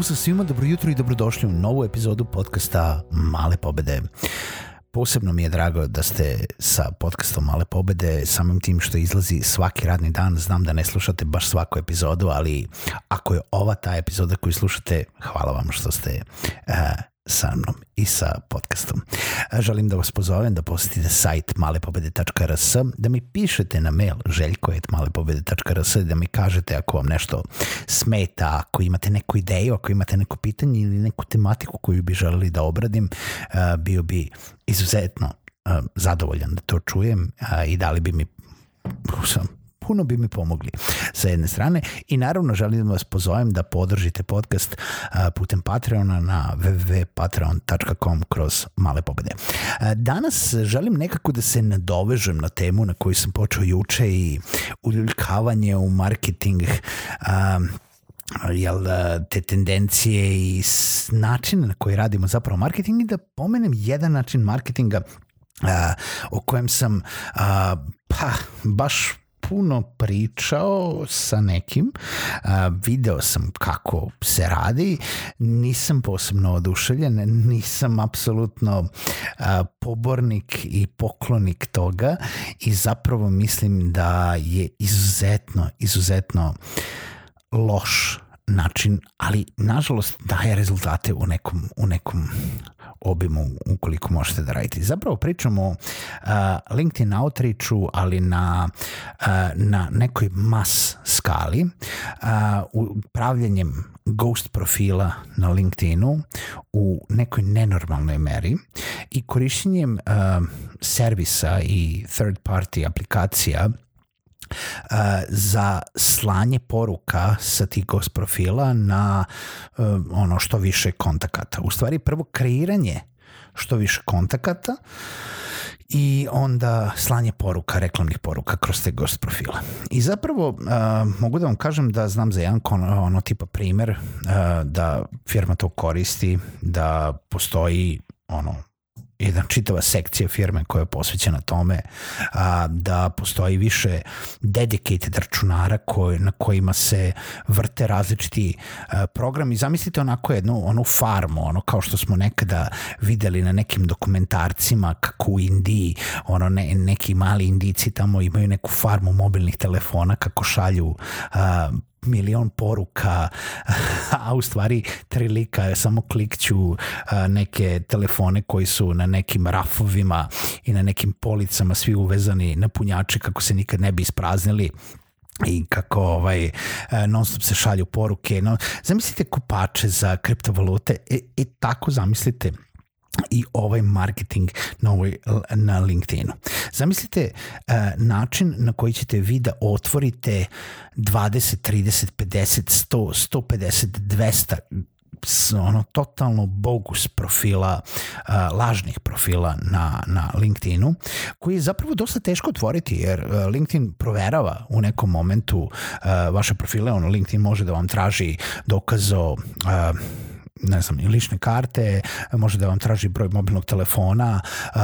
Pozdrav svima, dobro jutro i dobrodošli u novu epizodu podcasta Male pobede. Posebno mi je drago da ste sa podcastom Male pobede, samim tim što izlazi svaki radni dan. Znam da ne slušate baš svaku epizodu, ali ako je ova ta epizoda koju slušate, hvala vam što ste uh, sa mnom i sa podcastom. Želim da vas pozovem da posetite sajt malepobede.rs, da mi pišete na mail željko.malepobede.rs, da mi kažete ako vam nešto smeta, ako imate neku ideju, ako imate neko pitanje ili neku tematiku koju bi želeli da obradim, bio bi izuzetno zadovoljan da to čujem i dali bi mi puno bi mi pomogli sa jedne strane i naravno želim da vas pozovem da podržite podcast putem Patreona na www.patreon.com kroz male pobede. Danas želim nekako da se nadovežem na temu na koju sam počeo juče i uljuljkavanje u marketing jel, te tendencije i način na koji radimo zapravo marketing i da pomenem jedan način marketinga Uh, o kojem sam uh, pa baš puno pričao sa nekim, a, video sam kako se radi, nisam posebno oduševljen, nisam apsolutno a, pobornik i poklonik toga i zapravo mislim da je izuzetno, izuzetno loš način, ali nažalost daje rezultate u nekom, u nekom obimu ukoliko možete da radite. Zapravo pričamo o uh, LinkedIn outreachu, ali na, uh, na nekoj mas skali, uh, upravljanjem ghost profila na LinkedInu u nekoj nenormalnoj meri i korišćenjem uh, servisa i third party aplikacija Uh, za slanje poruka sa tih ghost profila na uh, ono što više kontakata. U stvari prvo kreiranje što više kontakata i onda slanje poruka, reklamnih poruka kroz te ghost profile. I zapravo uh, mogu da vam kažem da znam za jedan ono tipa primer uh, da firma to koristi, da postoji ono jedna čitava sekcija firme koja je posvećena tome a, da postoji više dedicated računara koje, na kojima se vrte različiti programi. Zamislite onako jednu onu farmu, ono kao što smo nekada videli na nekim dokumentarcima kako u Indiji, ono ne, neki mali indici tamo imaju neku farmu mobilnih telefona kako šalju a, milion poruka, a u stvari tri lika, samo klikću neke telefone koji su na nekim rafovima i na nekim policama svi uvezani na punjače kako se nikad ne bi ispraznili i kako ovaj non stop se šalju poruke. No zamislite kupače za kriptovalute? I, i tako zamislite i ovaj marketing na, ovoj, na LinkedInu. Zamislite uh, način na koji ćete vi da otvorite 20, 30, 50, 100, 150, 200 ono totalno bogus profila, uh, lažnih profila na, na LinkedInu, koji je zapravo dosta teško otvoriti, jer uh, LinkedIn proverava u nekom momentu uh, vaše profile, ono LinkedIn može da vam traži dokaz o ne znam, lične karte, može da vam traži broj mobilnog telefona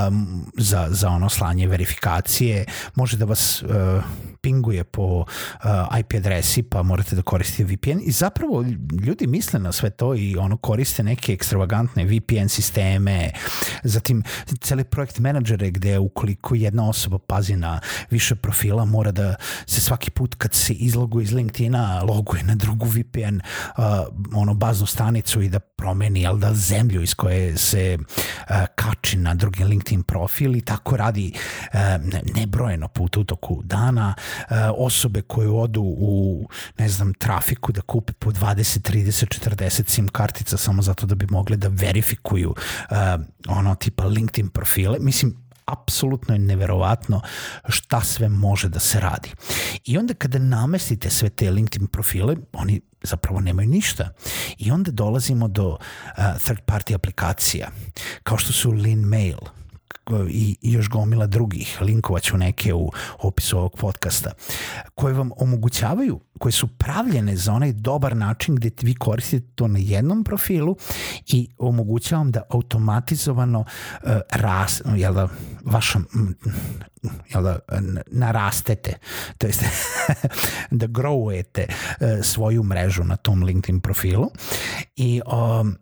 um, za, za ono slanje verifikacije, može da vas uh, pinguje po uh, IP adresi pa morate da koristite VPN i zapravo ljudi misle na sve to i ono koriste neke ekstravagantne VPN sisteme, zatim cele projekt menadžere gde ukoliko jedna osoba pazi na više profila mora da se svaki put kad se izloguje iz LinkedIna loguje na drugu VPN uh, ono baznu stanicu i da promeni jel da, zemlju iz koje se uh, kači na drugi LinkedIn profil i tako radi uh, nebrojeno puta u toku dana. Uh, osobe koje odu u, ne znam, trafiku da kupe po 20, 30, 40 SIM kartica samo zato da bi mogli da verifikuju uh, ono tipa LinkedIn profile. Mislim, apsolutno je neverovatno šta sve može da se radi. I onda kada namestite sve te LinkedIn profile, oni zapravo nemaju ništa. I onda dolazimo do uh, third party aplikacija, kao što su Lean Mail, i još gomila drugih, linkovaću neke u opisu ovog podcasta, koje vam omogućavaju, koje su pravljene za onaj dobar način gde vi koristite to na jednom profilu i omogućavam da automatizovano uh, ras, jel da, vaša, jel da, narastete, to jest da growujete uh, svoju mrežu na tom LinkedIn profilu i um,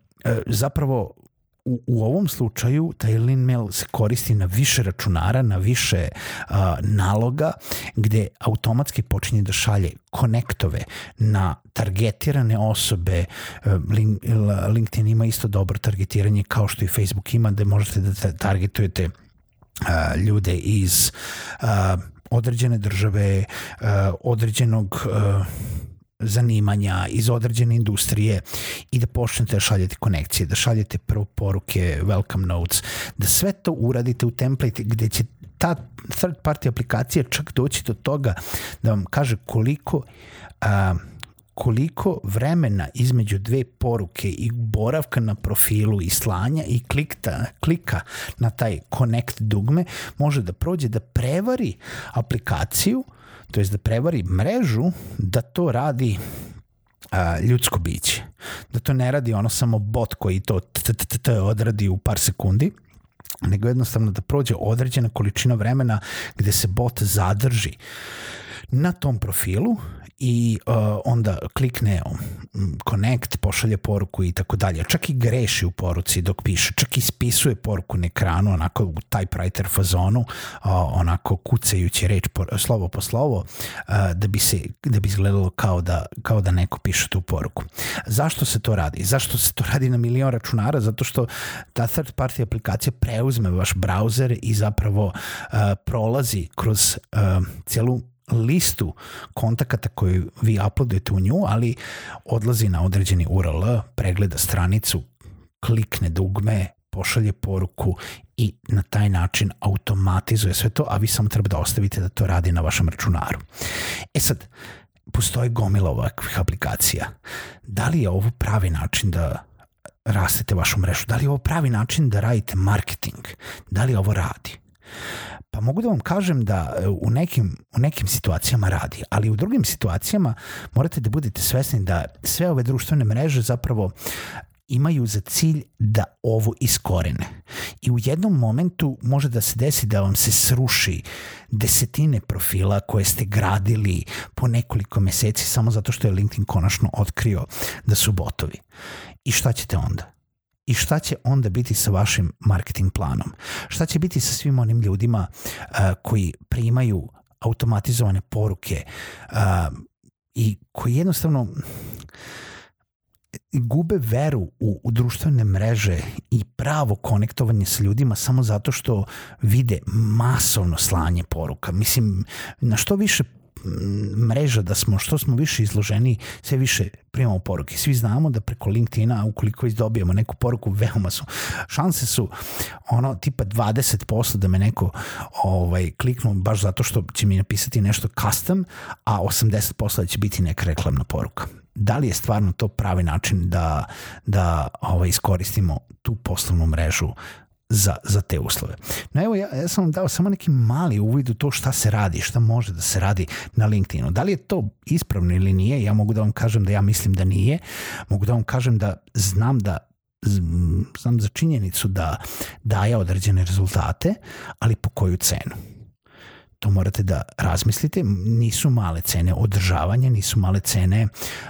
zapravo u, u ovom slučaju taj mail se koristi na više računara, na više uh, naloga, gde automatski počinje da šalje konektove na targetirane osobe. Uh, link, LinkedIn ima isto dobro targetiranje kao što i Facebook ima, gde možete da targetujete uh, ljude iz uh, određene države, određenog zanimanja, iz određene industrije i da počnete da šaljete konekcije, da šaljete prvo poruke, welcome notes, da sve to uradite u template gde će ta third party aplikacija čak doći do toga da vam kaže koliko a, koliko vremena između dve poruke i boravka na profilu i slanja i klikta, klika na taj connect dugme može da prođe da prevari aplikaciju to je da prevari mrežu da to radi a, ljudsko biće. Da to ne radi ono samo bot koji to odradi u par sekundi, nego jednostavno da prođe određena količina vremena gde se bot zadrži na tom profilu i uh, onda klikne um, connect, pošalje poruku i tako dalje. Čak i greši u poruci dok piše, čak i spisuje poruku na ekranu, onako u typewriter fazonu, uh, onako kucajući reč po, slovo po slovo, uh, da bi se da bi izgledalo kao da, kao da neko piše tu poruku. Zašto se to radi? Zašto se to radi na milion računara? Zato što ta third party aplikacija preuzme vaš browser i zapravo uh, prolazi kroz uh, celu listu kontakata koju vi uploadujete u nju, ali odlazi na određeni URL, pregleda stranicu, klikne dugme, pošalje poruku i na taj način automatizuje sve to, a vi samo treba da ostavite da to radi na vašem računaru. E sad, postoji gomila ovakvih aplikacija. Da li je ovo pravi način da rastete vašu mrežu? Da li je ovo pravi način da radite marketing? Da li ovo radi? Pa mogu da vam kažem da e, u nekim, u nekim situacijama radi, ali u drugim situacijama morate da budete svesni da sve ove društvene mreže zapravo imaju za cilj da ovo iskorene. I u jednom momentu može da se desi da vam se sruši desetine profila koje ste gradili po nekoliko meseci samo zato što je LinkedIn konačno otkrio da su botovi. I šta ćete onda? I šta će onda biti sa vašim marketing planom? Šta će biti sa svim onim ljudima uh, koji primaju automatizovane poruke uh, i koji jednostavno gube veru u, u društvene mreže i pravo konektovanje sa ljudima samo zato što vide masovno slanje poruka. Mislim, na što više mreža da smo, što smo više izloženi, sve više primamo poruke. Svi znamo da preko LinkedIna, ukoliko izdobijemo neku poruku, veoma su, šanse su ono tipa 20% da me neko ovaj, kliknu baš zato što će mi napisati nešto custom, a 80% da će biti neka reklamna poruka da li je stvarno to pravi način da, da ovaj, iskoristimo tu poslovnu mrežu za, za te uslove. No evo, ja, ja sam vam dao samo neki mali uvid u to šta se radi, šta može da se radi na LinkedInu. Da li je to ispravno ili nije, ja mogu da vam kažem da ja mislim da nije. Mogu da vam kažem da znam da znam za činjenicu da daje određene rezultate, ali po koju cenu to morate da razmislite. Nisu male cene održavanja, nisu male cene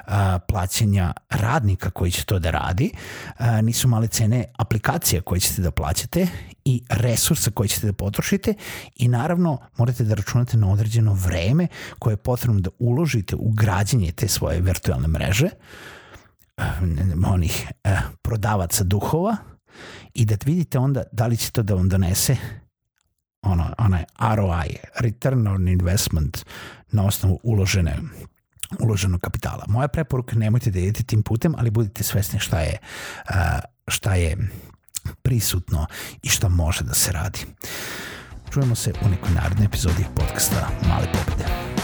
a, plaćanja radnika koji će to da radi, a, nisu male cene aplikacija koje ćete da plaćate i resursa koje ćete da potrošite i naravno morate da računate na određeno vreme koje je potrebno da uložite u građenje te svoje virtualne mreže onih uh, prodavaca duhova i da vidite onda da li će to da vam donese ono, onaj ROI, return on investment na osnovu uložene uloženog kapitala. Moja preporuka nemojte da idete tim putem, ali budite svesni šta je, šta je prisutno i šta može da se radi. Čujemo se u nekoj narednoj epizodi podcasta Male pobede.